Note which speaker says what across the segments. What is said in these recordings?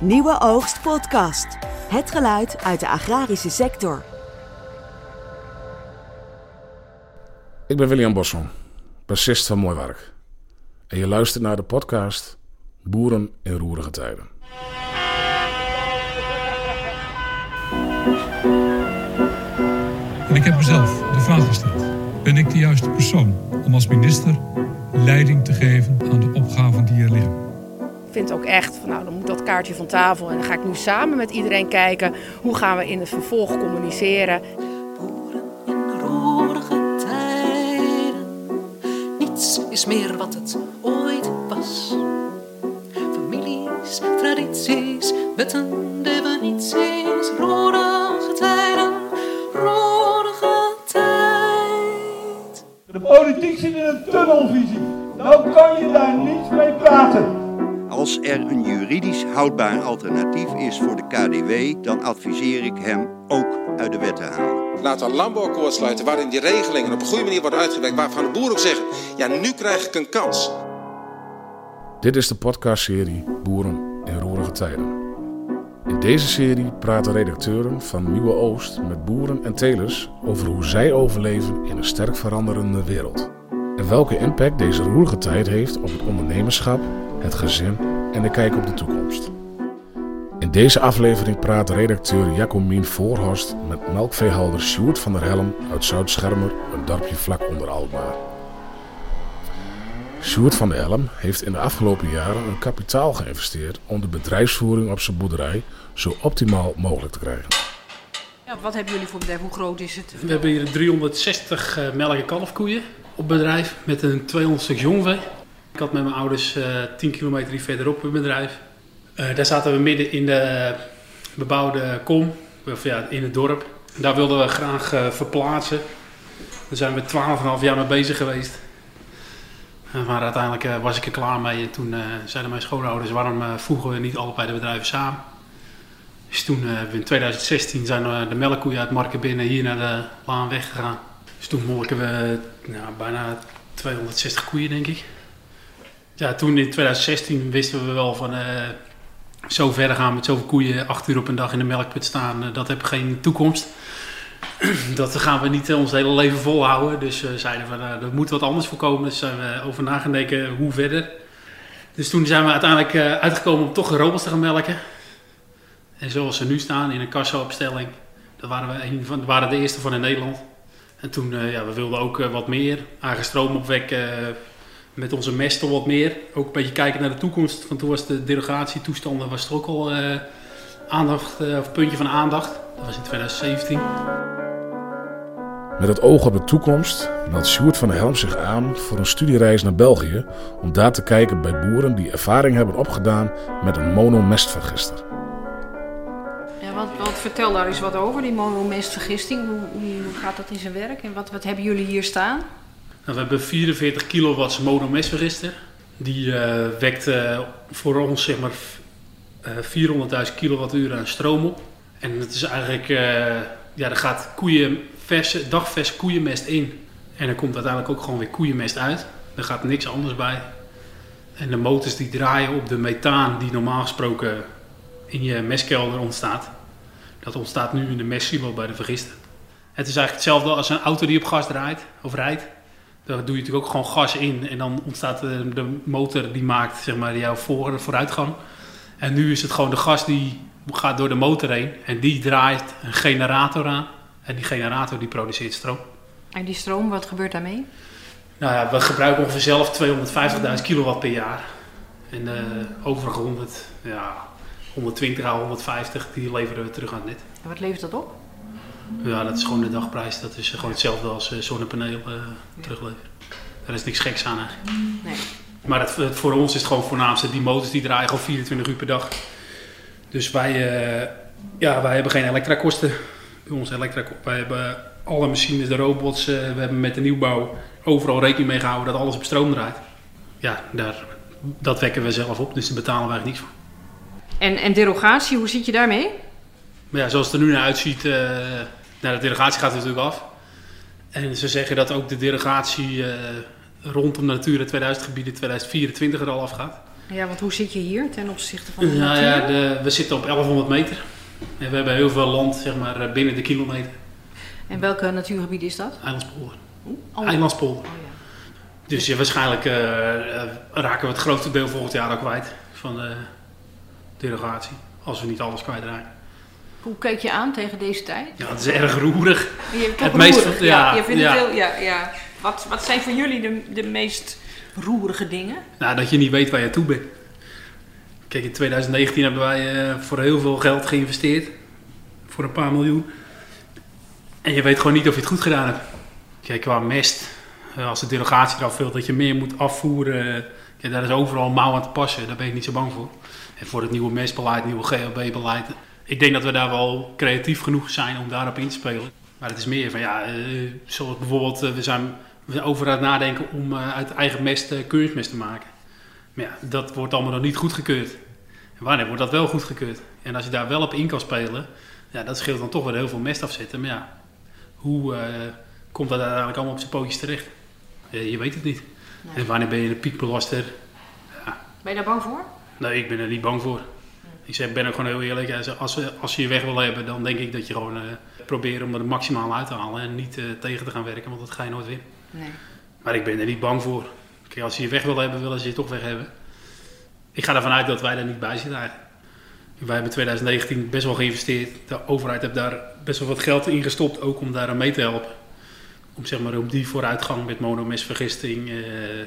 Speaker 1: Nieuwe Oogst Podcast. Het geluid uit de agrarische sector.
Speaker 2: Ik ben William Bosson, bassist van Mooi Werk. En je luistert naar de podcast Boeren in roerige tijden.
Speaker 3: En ik heb mezelf de vraag gesteld: ben ik de juiste persoon om als minister leiding te geven aan de opgaven die er liggen?
Speaker 4: Ik vind ook echt van nou, dan moet dat kaartje van tafel en dan ga ik nu samen met iedereen kijken hoe gaan we in het vervolg communiceren.
Speaker 5: Boeren in roerige tijden. Niets is meer wat het ooit was. Families, tradities, wetten, definities. Roerige tijden, roerige tijd.
Speaker 6: De politiek zit in een tunnelvisie. Nou kan je daar niet.
Speaker 7: Als er een juridisch houdbaar alternatief is voor de KDW, dan adviseer ik hem ook uit de wet te halen.
Speaker 8: Laten we een landbouwakkoord sluiten waarin die regelingen op een goede manier worden uitgewerkt. Waarvan de boeren ook zeggen, ja nu krijg ik een kans.
Speaker 2: Dit is de podcastserie Boeren in roerige tijden. In deze serie praten redacteuren van Nieuwe Oost met boeren en telers over hoe zij overleven in een sterk veranderende wereld. En welke impact deze roerige tijd heeft op het ondernemerschap, het gezin en de kijk op de toekomst. In deze aflevering praat redacteur Jacomien Voorhorst met melkveehouder Sjoerd van der Helm uit Zuid-Schermer, een dorpje vlak onder Alkmaar. Sjoerd van der Helm heeft in de afgelopen jaren een kapitaal geïnvesteerd om de bedrijfsvoering op zijn boerderij zo optimaal mogelijk te krijgen.
Speaker 9: Ja, wat hebben jullie voor bedrijf? Hoe groot is het?
Speaker 10: We hebben hier 360 uh, melk- en kalfkoeien op bedrijf met een 200 stuk jongvee. Ik had met mijn ouders uh, 10 kilometer hier verderop een bedrijf. Uh, daar zaten we midden in de bebouwde kom, of ja, in het dorp. Daar wilden we graag verplaatsen. Daar zijn we 12,5 jaar mee bezig geweest. Maar uiteindelijk was ik er klaar mee en toen zeiden mijn schoonouders waarom voegen we niet allebei de bedrijven samen. Dus toen in 2016 zijn de melkkoeien uit Marken binnen hier naar de Laan weggegaan. Dus toen molken we nou, bijna 260 koeien denk ik. Ja, toen in 2016 wisten we wel van zo verder gaan met zoveel koeien, acht uur op een dag in de melkput staan, dat heeft geen toekomst. dat gaan we niet ons hele leven volhouden. Dus we zeiden van, uh, er moet wat anders voorkomen. Dus zijn we over na gaan denken hoe verder. Dus toen zijn we uiteindelijk uh, uitgekomen om toch robots te gaan melken. En zoals ze nu staan in een kassaopstelling. Dat waren we een van, waren de eerste van in Nederland. En toen, uh, ja, we wilden ook wat meer. Eigen stroom opwekken met onze mesten wat meer. Ook een beetje kijken naar de toekomst. Want toen was de derogatietoestanden was er ook al aandacht, of puntje van aandacht. Dat was in 2017.
Speaker 2: Met het oog op de toekomst meldt Sjoerd van der Helm zich aan voor een studiereis naar België om daar te kijken bij boeren die ervaring hebben opgedaan met een monomestvergister.
Speaker 9: Ja, wat, wat, vertel daar eens wat over, die monomestvergisting. Hoe, hoe gaat dat in zijn werk en wat, wat hebben jullie hier staan?
Speaker 10: Nou, we hebben 44 kilowatts monomestvergister. Die uh, wekt uh, voor ons zeg maar uh, 400.000 kilowattuur aan stroom op. En het is eigenlijk, ja, er gaat koeien verse, dagvers koeienmest in. En er komt uiteindelijk ook gewoon weer koeienmest uit. Er gaat niks anders bij. En de motors die draaien op de methaan die normaal gesproken in je mestkelder ontstaat. Dat ontstaat nu in de mestsilo bij de vergister. Het is eigenlijk hetzelfde als een auto die op gas draait of rijdt. Daar doe je natuurlijk ook gewoon gas in en dan ontstaat de, de motor die maakt zeg maar, jouw voor, vooruitgang. En nu is het gewoon de gas die gaat door de motor heen en die draait een generator aan. En die generator die produceert stroom.
Speaker 9: En die stroom, wat gebeurt daarmee?
Speaker 10: Nou ja, we gebruiken ongeveer zelf 250.000 kilowatt per jaar. En de overige 100, ja, 120 à 150, die leveren we terug aan het net.
Speaker 9: En wat levert dat op?
Speaker 10: Ja, dat is gewoon de dagprijs. Dat is gewoon hetzelfde als zonnepaneel uh, ja. terugleveren. Daar is niks geks aan eigenlijk.
Speaker 9: Nee.
Speaker 10: Maar het, het, voor ons is het gewoon voornaamste. Die motors die draaien gewoon 24 uur per dag. Dus wij, uh, ja, wij hebben geen elektrakosten bij ons elektra. Wij hebben alle machines, de robots, uh, we hebben met de nieuwbouw overal rekening mee gehouden dat alles op stroom draait. Ja, daar, dat wekken we zelf op, dus daar betalen wij niks voor.
Speaker 9: En, en derogatie, hoe zit je daarmee?
Speaker 10: Maar ja, zoals het er nu naar uitziet, uh, nou, de derogatie gaat er natuurlijk af. En ze zeggen dat ook de derogatie uh, rondom de Natura 2000 gebieden 2024 er al afgaat.
Speaker 9: Ja, want hoe zit je hier ten opzichte van de
Speaker 10: Nou
Speaker 9: natuur?
Speaker 10: ja, de, we zitten op 1100 meter. En we hebben heel veel land zeg maar, eh, binnen de kilometer.
Speaker 9: En welke natuurgebied is dat?
Speaker 10: Eilandspolder.
Speaker 9: Oh.
Speaker 10: Eilandspolder.
Speaker 9: Oh, ja.
Speaker 10: Dus ja, waarschijnlijk raken we het grootste deel volgend jaar al kwijt van de derogatie. Als we niet alles kwijtraken.
Speaker 9: Hoe keek je aan tegen deze tijd?
Speaker 10: Ja, het is erg roerig.
Speaker 9: Je
Speaker 10: Het meest- ja,
Speaker 9: je vindt
Speaker 10: ja.
Speaker 9: het heel, ja, ja. Wat, wat zijn voor jullie de, de meest roerige dingen?
Speaker 10: Nou, dat je niet weet waar je toe bent. Kijk, in 2019 hebben wij eh, voor heel veel geld geïnvesteerd. Voor een paar miljoen. En je weet gewoon niet of je het goed gedaan hebt. Kijk, qua mest. eh, als de derogatie eraf wil dat je meer moet afvoeren. eh, ja, daar is overal mouw aan te passen. Daar ben ik niet zo bang voor. En voor het nieuwe mestbeleid, nieuwe GLB-beleid. Ik denk dat we daar wel creatief genoeg zijn om daarop in te spelen. Maar het is meer van, ja, eh, zoals bijvoorbeeld, eh, we zijn, we zijn over aan het nadenken om eh, uit eigen mest kunstmest te maken. Maar ja, dat wordt allemaal nog niet goedgekeurd. En wanneer wordt dat wel goedgekeurd? En als je daar wel op in kan spelen, ja, dat scheelt dan toch weer heel veel mest afzetten. Maar ja, hoe komt dat uiteindelijk allemaal op zijn pootjes terecht? Je weet het niet. En wanneer ben je een piekbelaster?
Speaker 9: Ben je daar bang voor?
Speaker 10: Nee, ik ben er niet bang voor. Ik zeg, ben ook gewoon heel eerlijk. Als, als, als je je weg wil hebben, dan denk ik dat je gewoon eh probeert om er maximaal uit te halen. En niet eh, tegen te gaan werken, want dat ga je nooit winnen.
Speaker 9: Nee.
Speaker 10: Maar ik ben er niet bang voor. Kijk, als je je weg wil hebben, willen ze je toch weg hebben. Ik ga ervan uit dat wij er niet bij zitten eigenlijk. Wij hebben in 2019 best wel geïnvesteerd. De overheid heeft daar best wel wat geld in gestopt, ook om daar aan mee te helpen. Om zeg maar op die vooruitgang met monomesvergisting, eh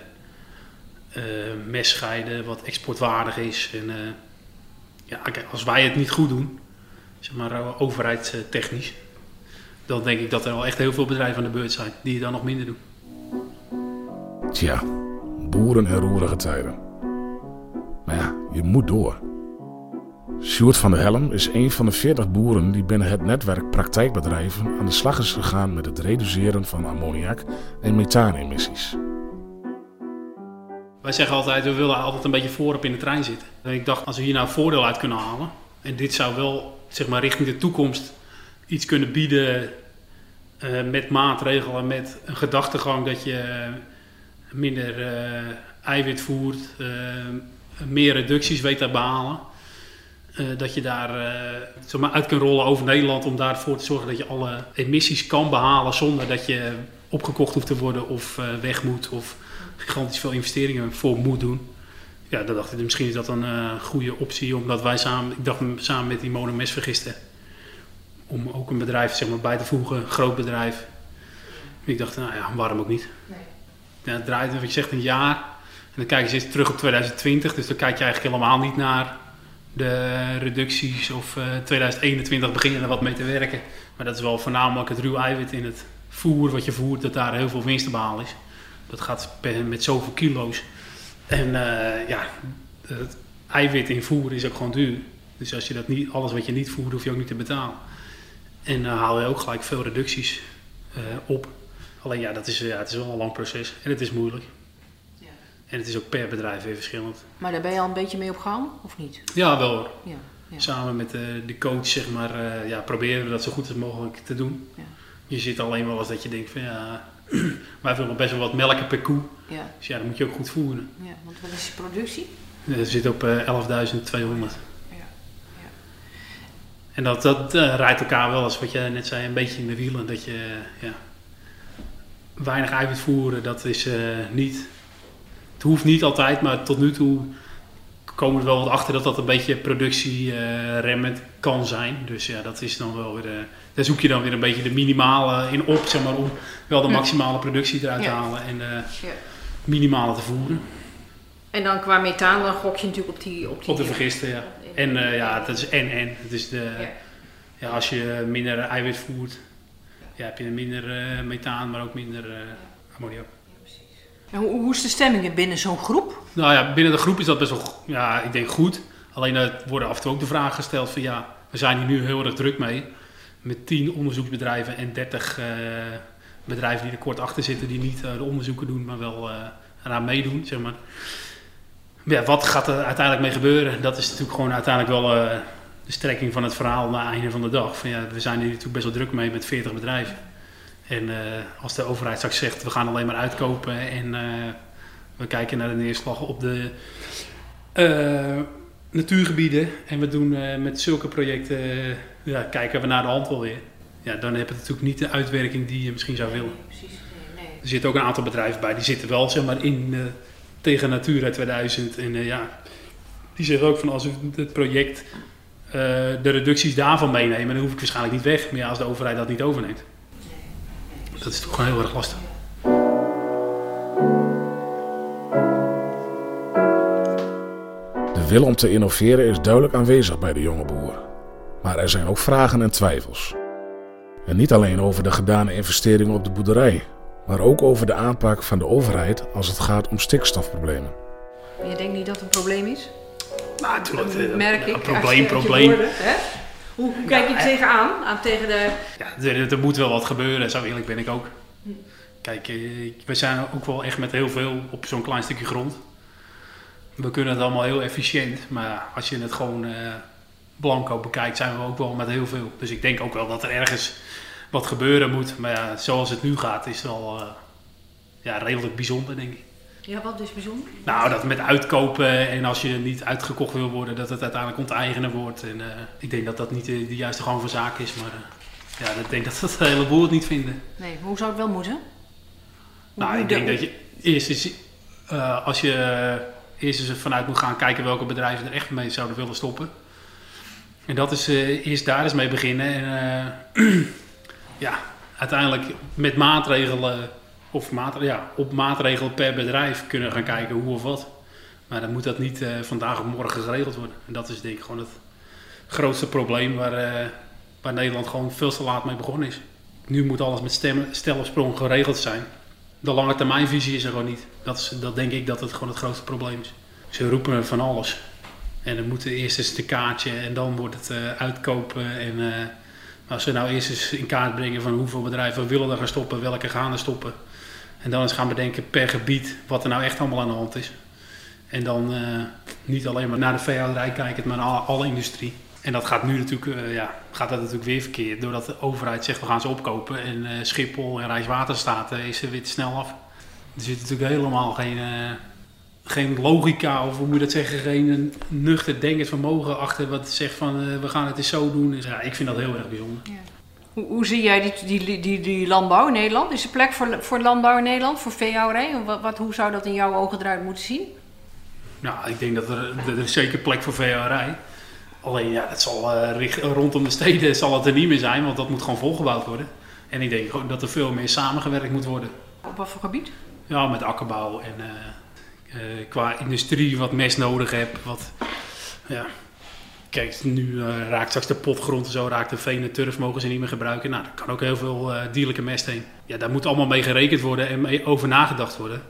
Speaker 10: eh messcheiden, wat exportwaardig is. En, ja, als wij het niet goed doen, zeg maar eh, overheidstechnisch, dan denk ik dat er wel echt heel veel bedrijven aan de beurt zijn die het dan nog minder doen.
Speaker 2: Tja, boeren en roerige tijden. Maar ja, je moet door. Sjoerd van der Helm is een van de 40 boeren die binnen het netwerk praktijkbedrijven aan de slag is gegaan met het reduceren van ammoniak en methaanemissies.
Speaker 10: Wij zeggen altijd, we willen altijd een beetje voorop in de trein zitten. En ik dacht, als we hier nou voordeel uit kunnen halen... en dit zou wel, zeg maar, richting de toekomst iets kunnen bieden... eh, met maatregelen, met een gedachtegang dat je eh, minder eh, eiwit voert... meer reducties weet te behalen... eh, dat je daar zeg uit kan rollen over Nederland om daarvoor te zorgen dat je alle emissies kan behalen zonder dat je opgekocht hoeft te worden of weg moet of gigantisch veel investeringen voor moet doen. Ja, dan dacht ik, misschien is dat een eh, goede optie, omdat wij samen, ik dacht samen met die monomest vergisten, om ook een bedrijf zeg maar, bij te voegen, een groot bedrijf. Ik dacht, nou ja, waarom ook niet? Ja, het draait, wat je zegt, een jaar. En dan kijk je eens terug op 2020, dus dan kijk je eigenlijk helemaal niet naar de reducties of eh 2021 beginnen er wat mee te werken. Maar dat is wel voornamelijk het ruw eiwit in het voer wat je voert, dat daar heel veel winst te behalen is. Dat gaat per- met zoveel kilo's. En eh, ja, het eiwit in voer is ook gewoon duur. Dus als je dat niet, alles wat je niet voert, hoef je ook niet te betalen. En dan haal je ook gelijk veel reducties eh, op. Alleen ja, dat is, ja, het is wel een lang proces en het is moeilijk. En het is ook per bedrijf weer verschillend.
Speaker 9: Maar daar ben je al een beetje mee op gang, of niet?
Speaker 10: Ja, wel hoor.
Speaker 9: Ja. ja.
Speaker 10: Samen met de, de coach, zeg maar, eh, ja, proberen we dat zo goed als mogelijk te doen.
Speaker 9: Ja.
Speaker 10: Je zit alleen wel eens dat je denkt van ja, wij willen best wel wat melken per koe.
Speaker 9: Ja.
Speaker 10: Dus ja, dan moet je ook goed voeren.
Speaker 9: ja. Want wat is je productie?
Speaker 10: Dat zit op eh 11.200.
Speaker 9: Ja.
Speaker 10: En dat, dat eh, rijdt elkaar wel, als wat jij net zei, een beetje in de wielen. Dat je ja, weinig eiwit voeren, dat is eh, niet. Het hoeft niet altijd, maar tot nu toe komen we er wel wat achter dat dat een beetje productieremmend kan zijn. Dus ja, dat is dan wel weer. Eh, daar zoek je dan weer een beetje de minimale in op, zeg maar, om wel de
Speaker 9: Ja.
Speaker 10: maximale productie eruit te halen en de
Speaker 9: Ja.
Speaker 10: minimale te voeren.
Speaker 9: En dan qua methaan, dan gok je natuurlijk op die... Op, die,
Speaker 10: Op de vergisten, ja. En eh, ja, dat is en en. Het is de,
Speaker 9: Ja.
Speaker 10: ja. als je minder eiwit voert, ja, heb je minder eh, methaan, maar ook minder eh ammoniak.
Speaker 9: En hoe, hoe is de stemming binnen zo'n groep?
Speaker 10: Nou ja, binnen de groep is dat best wel, ja, ik denk goed. Alleen er worden af en toe ook de vragen gesteld van ja, we zijn hier nu heel erg druk mee. Met 10 onderzoeksbedrijven en 30 eh, bedrijven die er kort achter zitten, die niet eh, de onderzoeken doen, maar wel eh, eraan meedoen, zeg maar. Ja, wat gaat er uiteindelijk mee gebeuren? Dat is natuurlijk gewoon uiteindelijk wel de strekking van het verhaal na einde van de dag. Van, ja, we zijn hier natuurlijk best wel druk mee met 40 bedrijven. En als de overheid straks zegt, we gaan alleen maar uitkopen en we kijken naar de neerslag op de natuurgebieden. En we doen met zulke projecten, ja, kijken we naar de hand wel weer. Ja, dan heb je natuurlijk niet de uitwerking die je misschien zou willen. Er zitten ook een aantal bedrijven bij, die zitten wel zeg maar, in eh, tegen Natura 2000. En eh, ja, die zeggen ook van als we het project, eh, de reducties daarvan meenemen, dan hoef ik waarschijnlijk niet weg. Maar ja, als de overheid dat niet overneemt. Dat is toch gewoon heel erg lastig.
Speaker 2: De wil om te innoveren is duidelijk aanwezig bij de jonge boer. Maar er zijn ook vragen en twijfels. En niet alleen over de gedane investeringen op de boerderij, maar ook over de aanpak van de overheid als het gaat om stikstofproblemen.
Speaker 9: Je denkt niet dat het een probleem is?
Speaker 10: Nou, natuurlijk. eh,
Speaker 9: Merk ik.
Speaker 10: Een probleem, probleem.
Speaker 9: Hoe, hoe kijk je er tegenaan? Aan tegen de...
Speaker 10: Ja, er, er moet wel wat gebeuren, zo eerlijk ben ik ook. Kijk, eh, we zijn ook wel echt met heel veel op zo'n klein stukje grond. We kunnen het allemaal heel efficiënt, maar als je het gewoon eh, blanco bekijkt, zijn we ook wel met heel veel. Dus ik denk ook wel dat er ergens wat gebeuren moet. Maar ja, zoals het nu gaat, is het wel eh, ja, redelijk bijzonder, denk ik.
Speaker 9: Ja, wat is bijzonder?
Speaker 10: Nou, dat met uitkopen en als je niet uitgekocht wil worden, dat het uiteindelijk onteigenen wordt. En eh, ik denk dat dat niet de, de juiste gang van zaken is, maar eh, ja, ik denk dat dat een heleboel het niet vinden.
Speaker 9: Nee, maar hoe zou het wel moeten? Hoe-
Speaker 10: Nou, ik
Speaker 9: de-
Speaker 10: denk dat je eerst eens, als je eerst eens vanuit moet gaan kijken welke bedrijven er echt mee zouden willen stoppen. En dat is eh, eerst daar eens mee beginnen. En eh, ja, uiteindelijk met maatregelen, of maatregelen, ja, op maatregelen per bedrijf kunnen gaan kijken hoe of wat. Maar dan moet dat niet eh, vandaag of morgen geregeld worden. En dat is denk ik gewoon het grootste probleem waar, eh, waar Nederland gewoon veel te laat mee begonnen is. Nu moet alles met stem, stel of sprong geregeld zijn. De lange termijnvisie is er gewoon niet. Dat, is, dat denk ik dat het gewoon het grootste probleem is. Ze roepen van alles. En dan moet eerst eens een kaartje en dan wordt het eh, uitkopen. En eh, als ze nou eerst eens in kaart brengen van hoeveel bedrijven willen er gaan stoppen, welke gaan er stoppen. En dan eens gaan bedenken per gebied wat er nou echt allemaal aan de hand is. En dan eh, niet alleen maar naar de veehouderij kijken, maar naar alle, industrie. En dat gaat nu natuurlijk, ja, gaat dat natuurlijk weer verkeerd. Doordat de overheid zegt we gaan ze opkopen. En Schiphol en Rijkswaterstaat is er weer snel af. Er zit natuurlijk helemaal geen, geen logica, of hoe moet je dat zeggen, geen nuchter denkend vermogen achter wat zegt van eh, we gaan het eens zo doen. Dus ja, ik vind dat heel erg bijzonder.
Speaker 9: Hoe, hoe zie jij die, die, die, die landbouw in Nederland? Is er plek voor, voor landbouw in Nederland, voor veehouderij? Wat, wat, hoe zou dat in jouw ogen eruit moeten zien?
Speaker 10: Nou, ik denk dat er, dat er zeker plek voor veehouderij. Alleen ja, het zal, richt- rondom de steden zal het er niet meer zijn, want dat moet gewoon volgebouwd worden. En ik denk dat er veel meer samengewerkt moet worden.
Speaker 9: Op wat voor gebied?
Speaker 10: Ja, met akkerbouw en eh, qua industrie wat mest nodig hebt. Wat, ja. Kijk, nu eh, raakt straks de potgrond en zo, raakt de veen en turf mogen ze niet meer gebruiken. Nou, daar kan ook heel veel eh, dierlijke mest heen. Ja, daar moet allemaal mee gerekend worden en over nagedacht worden.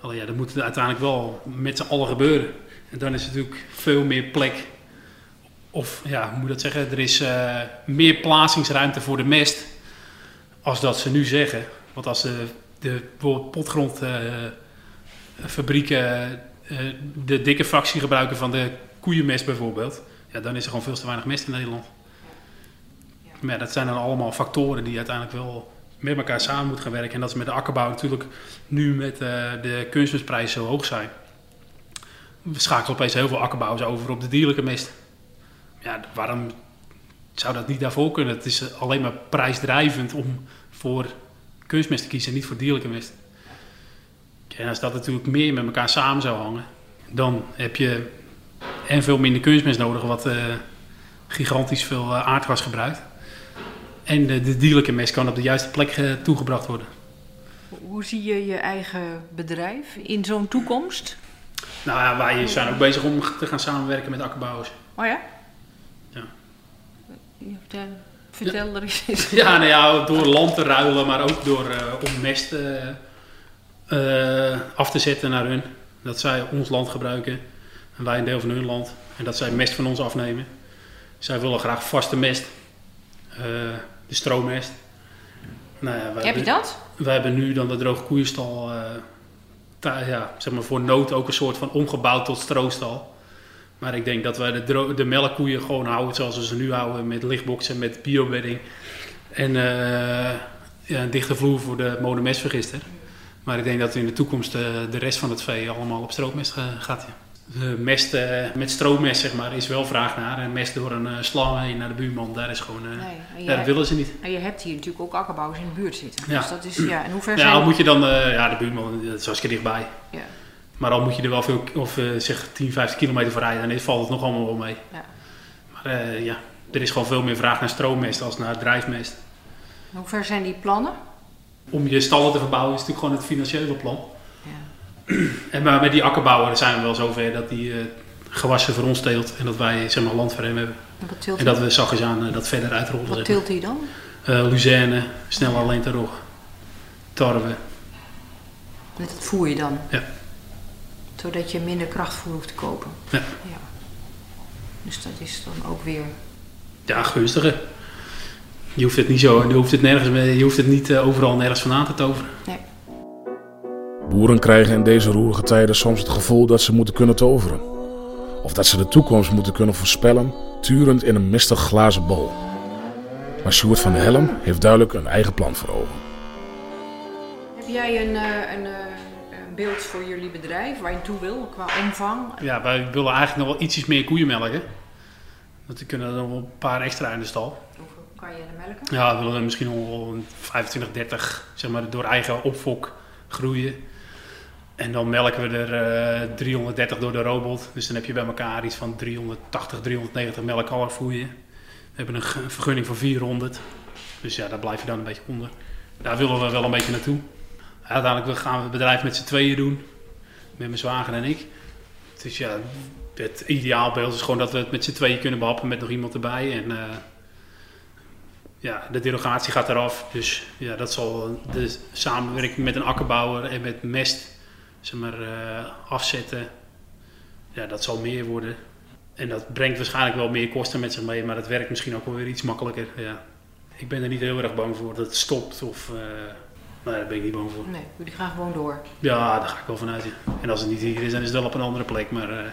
Speaker 10: Alleen ja, dat moet uiteindelijk wel met z'n allen gebeuren. En dan is natuurlijk veel meer plek. Of ja, hoe moet dat zeggen? Er is eh, meer plaatsingsruimte voor de mest. Als dat ze nu zeggen. Want als de, de potgrondfabrieken eh, de dikke fractie gebruiken van de koeienmest bijvoorbeeld. Ja, dan is er gewoon veel te weinig mest in Nederland. Maar ja, dat zijn dan allemaal factoren die uiteindelijk wel met elkaar samen moeten gaan werken. En dat is met de akkerbouw natuurlijk nu met eh, de kunstmestprijzen zo hoog zijn. We schakelen opeens heel veel akkerbouwers over op de dierlijke mest. Ja, waarom zou dat niet daarvoor kunnen? Het is alleen maar prijsdrijvend om voor kunstmest te kiezen en niet voor dierlijke mest. En als dat natuurlijk meer met elkaar samen zou hangen, dan heb je en veel minder kunstmest nodig, wat eh, gigantisch veel eh, aardgas gebruikt. En de, de dierlijke mest kan op de juiste plek eh, toegebracht worden.
Speaker 9: Hoe zie je je eigen bedrijf in zo'n toekomst?
Speaker 10: Nou ja, wij zijn ook bezig om te gaan samenwerken met akkerbouwers.
Speaker 9: Oh ja?
Speaker 10: Ja.
Speaker 9: Vertel, vertel er eens.
Speaker 10: Ja, nou ja, door land te ruilen, maar ook door om mest eh, af te zetten naar hun. Dat zij ons land gebruiken en wij een deel van hun land. En dat zij mest van ons afnemen. Zij willen graag vaste mest. Eh, de stroommest. Nou ja, wij
Speaker 9: Heb je
Speaker 10: hebben-
Speaker 9: dat?
Speaker 10: Wij hebben nu dan de droge koeienstal eh, ta- ja, zeg maar voor nood ook een soort van omgebouwd tot stroostal. Maar ik denk dat wij de, dro- de melkkoeien gewoon houden zoals we ze nu houden. Met lichtboxen, met biobedding. En ja, een dichte vloer voor de monomestvergister. Maar ik denk dat in de toekomst eh, de rest van het vee allemaal op stroommest eh, gaat. Ja. eh, mest eh, met stroommest, zeg maar, is wel vraag naar. En mest door een eh, slang heen naar de buurman, daar is gewoon... eh,
Speaker 9: Nee,
Speaker 10: dat willen ze niet.
Speaker 9: En je hebt hier natuurlijk ook akkerbouwers in de buurt zitten.
Speaker 10: Ja.
Speaker 9: Dus dat is, ja, en hoe ver
Speaker 10: Ja,
Speaker 9: zijn
Speaker 10: al moet je dan, eh, ja, de buurman, dat is hartstikke dichtbij.
Speaker 9: Ja.
Speaker 10: Maar al moet je er wel veel, of eh, zeg 10, 15 kilometer voor rijden, dan valt het nog allemaal wel mee.
Speaker 9: Ja.
Speaker 10: Maar eh, ja, er is gewoon veel meer vraag naar stroommest als naar drijfmest.
Speaker 9: Hoe ver zijn die plannen?
Speaker 10: Om je stallen te verbouwen is natuurlijk gewoon het financiële plan. En maar met die akkerbouwer zijn we wel zover dat die eh, gewassen voor ons teelt en dat wij zeg maar, land voor hem hebben.
Speaker 9: En
Speaker 10: dat we zachtjes aan eh, dat verder uitrollen.
Speaker 9: Wat teelt hij dan?
Speaker 10: Eh, luzerne, snel alleen te rog, tarwe.
Speaker 9: Met het voer je dan?
Speaker 10: Ja.
Speaker 9: Zodat je minder krachtvoer hoeft te kopen?
Speaker 10: Ja.
Speaker 9: ja. Dus dat is dan ook weer...
Speaker 10: Ja, gunstiger. Je hoeft het niet zo, je hoeft het nergens, mee- je hoeft het niet eh, overal nergens vandaan te toveren.
Speaker 9: Nee.
Speaker 2: Boeren krijgen in deze roerige tijden soms het gevoel dat ze moeten kunnen toveren. Of dat ze de toekomst moeten kunnen voorspellen, turend in een mistig glazen bol. Maar Sjoerd van Helm heeft duidelijk een eigen plan voor ogen.
Speaker 9: Heb jij een, eh, een, eh, een beeld voor jullie bedrijf waar je naartoe wil qua omvang?
Speaker 10: Ja, wij willen eigenlijk nog wel ietsjes meer koeien melken. Want we kunnen er nog wel een paar extra in de stal.
Speaker 9: Hoeveel er melken?
Speaker 10: Ja, we willen misschien een 25, 30, zeg maar, door eigen opfok groeien. En dan melken we er eh 330 door de robot. Dus dan heb je bij elkaar iets van 380, 390 melkkalfvoeien. We hebben een, vergunning voor 400. Dus ja, daar blijf je dan een beetje onder. Daar willen we wel een beetje naartoe. Uiteindelijk gaan we het bedrijf met z'n tweeën doen. Met mijn zwager en ik. Dus ja, het ideaalbeeld is gewoon dat we het met z'n tweeën kunnen behappen met nog iemand erbij. En eh, ja, de derogatie gaat eraf. Dus ja, dat zal de samenwerking met een akkerbouwer en met mest zeg maar, eh, afzetten. Ja, dat zal meer worden. En dat brengt waarschijnlijk wel meer kosten met zich mee, maar dat werkt misschien ook wel weer iets makkelijker. Ja. Ik ben er niet heel erg bang voor dat het stopt of... eh nee, daar ben ik niet bang voor.
Speaker 9: Nee, jullie gaan gewoon door.
Speaker 10: Ja, daar ga ik wel vanuit. ja. En als het niet hier is, dan is het wel op een andere plek. Maar eh,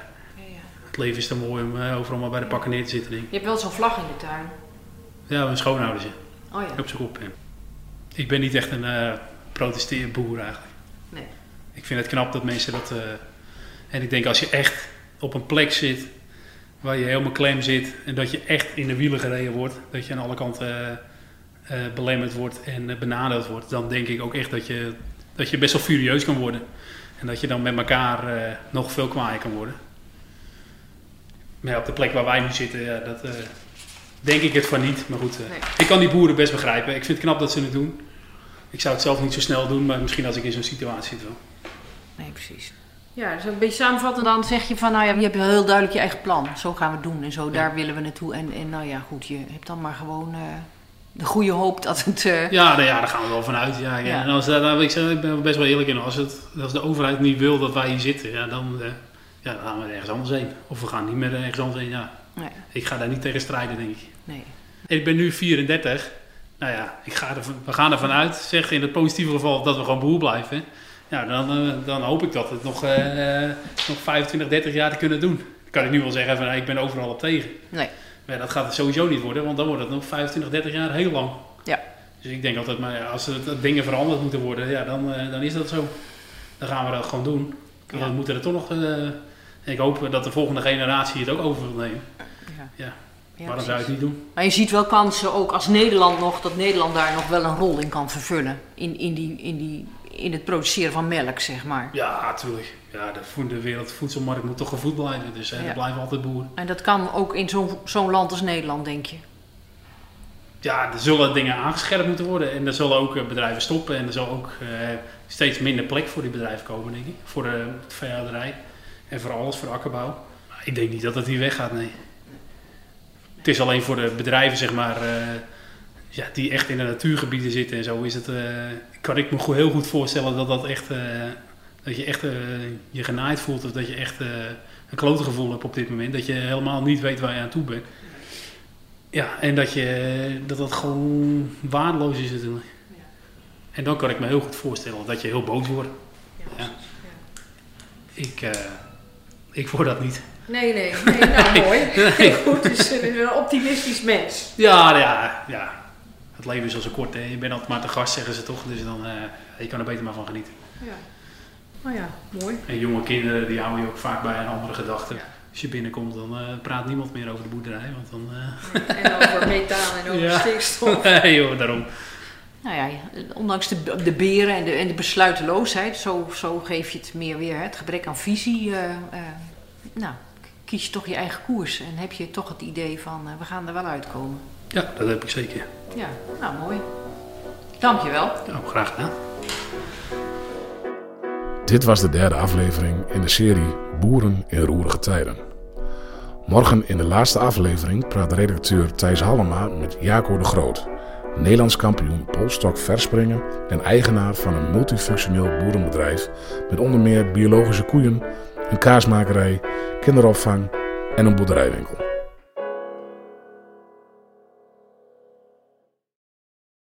Speaker 10: het leven is te mooi om overal maar bij de pakken neer te zitten. Denk.
Speaker 9: Je hebt wel zo'n vlag in de tuin.
Speaker 10: Ja, mijn schoonouders. Ja.
Speaker 9: Oh ja.
Speaker 10: Op zijn kop. ja. Ik ben niet echt een eh protesteerboer eigenlijk.
Speaker 9: Nee.
Speaker 10: Ik vind het knap dat mensen dat... eh, en ik denk als je echt op een plek zit waar je helemaal klem zit en dat je echt in de wielen gereden wordt, dat je aan alle kanten eh, belemmerd wordt en benadeeld wordt, dan denk ik ook echt dat je, dat je best wel furieus kan worden. En dat je dan met elkaar nog veel kwaaier kan worden. Maar ja, op de plek waar wij nu zitten, ja, dat denk ik het van niet. Maar goed, eh,
Speaker 9: Nee.
Speaker 10: ik kan die boeren best begrijpen. Ik vind het knap dat ze het doen. Ik zou het zelf niet zo snel doen, maar misschien als ik in zo'n situatie zit wel.
Speaker 9: Nee, precies. Ja, dus een beetje samenvatten, dan zeg je van, nou ja, je hebt heel duidelijk je eigen plan. Zo gaan we het doen en zo, daar willen we naartoe. En, en nou ja, goed, je hebt dan maar gewoon eh, de goede hoop dat het... eh,
Speaker 10: Ja, nou ja, daar gaan we wel vanuit. Ja, ja.
Speaker 9: Ja.
Speaker 10: En als, dat- nou, ik, zeg, ik ben best wel eerlijk in. Als, het, als de overheid niet wil dat wij hier zitten, ja, dan, eh, ja, dan gaan we ergens anders heen. Of we gaan niet meer ergens anders heen. Ja.
Speaker 9: Nee.
Speaker 10: Ik ga daar niet tegen strijden, denk ik.
Speaker 9: Nee.
Speaker 10: Ik ben nu 34. Nou ja, ik ga er, we gaan ervan uit, zeg in het positieve geval, dat we gewoon boer blijven. Ja, dan, eh, dan hoop ik dat het nog, eh, eh, nog 25, 30 jaar te kunnen doen. Dan kan ik nu wel zeggen van, nou, ik ben overal op tegen.
Speaker 9: Nee.
Speaker 10: Maar ja, dat gaat het sowieso niet worden, want dan wordt het nog 25, 30 jaar heel lang.
Speaker 9: Ja.
Speaker 10: Dus ik denk altijd, maar ja, als er dingen veranderd moeten worden, ja, dan, dan is dat zo. Dan gaan we dat gewoon doen.
Speaker 9: Ja.
Speaker 10: Dan moeten er toch nog... ik hoop dat de volgende generatie het ook over wil nemen.
Speaker 9: Ja.
Speaker 10: Ja. Waarom zou je het niet doen?
Speaker 9: Maar je ziet wel kansen, ook als Nederland nog, dat Nederland daar nog wel een rol in kan vervullen. In, in, die, in, die, in het produceren van melk, zeg maar.
Speaker 10: Ja, natuurlijk. Ja, de, de wereldvoedselmarkt moet toch gevoed blijven. Dus
Speaker 9: Ja.
Speaker 10: er blijven altijd boeren.
Speaker 9: En dat kan ook in zo'n zo'n land als Nederland, denk je.
Speaker 10: Ja, er zullen dingen aangescherpt moeten worden. En er zullen ook eh, bedrijven stoppen. En er zal ook eh, steeds minder plek voor die bedrijven komen, denk ik. Voor de veehouderij. En voor alles, voor de akkerbouw. Maar ik denk niet dat het hier weggaat, nee. Het is alleen voor de bedrijven, zeg maar, eh, ja, die echt in de natuurgebieden zitten en zo, is het, eh, kan ik me heel goed voorstellen dat dat echt, eh, dat je echt je genaaid voelt of dat je echt een klote gevoel hebt op dit moment. Dat je helemaal niet weet waar je aan toe bent. Ja, en dat, je, dat dat gewoon waardeloos is natuurlijk. En dan kan ik me heel goed voorstellen dat je heel boos wordt. Ja. Ik, eh, ik word dat niet.
Speaker 9: Nee, nee, nee, nou mooi.
Speaker 10: Nee.
Speaker 9: Goed, dus een optimistisch mens.
Speaker 10: Ja, ja, ja. Het leven is al zo kort. Hè. Je bent altijd maar te gast, zeggen ze toch. Dus dan, eh, je kan er beter maar van genieten.
Speaker 9: Ja. Nou ja, mooi.
Speaker 10: En jonge kinderen die houden je ook vaak bij een andere gedachte. Als je binnenkomt, dan eh, praat niemand meer over de boerderij. Want dan, eh,
Speaker 9: En over methaan en over
Speaker 10: Ja.
Speaker 9: stikstof.
Speaker 10: nee joh, daarom.
Speaker 9: Nou ja, ondanks de, de beren en de, en de besluiteloosheid, zo, zo geef je het meer weer. hè, Het gebrek aan visie. eh, eh, nou, kies je toch je eigen koers en heb je toch het idee van eh, we gaan er wel uitkomen.
Speaker 10: Ja, dat heb ik zeker.
Speaker 9: Ja, nou mooi. Dankjewel.
Speaker 10: Nou, graag gedaan.
Speaker 2: Dit was de derde aflevering in de serie Boeren in roerige tijden. Morgen in de laatste aflevering praat redacteur Thijs Hallema met Jaco de Groot, Nederlands kampioen polstok verspringen en eigenaar van een multifunctioneel boerenbedrijf met onder meer biologische koeien, een kaasmakerij, kinderopvang en een boerderijwinkel.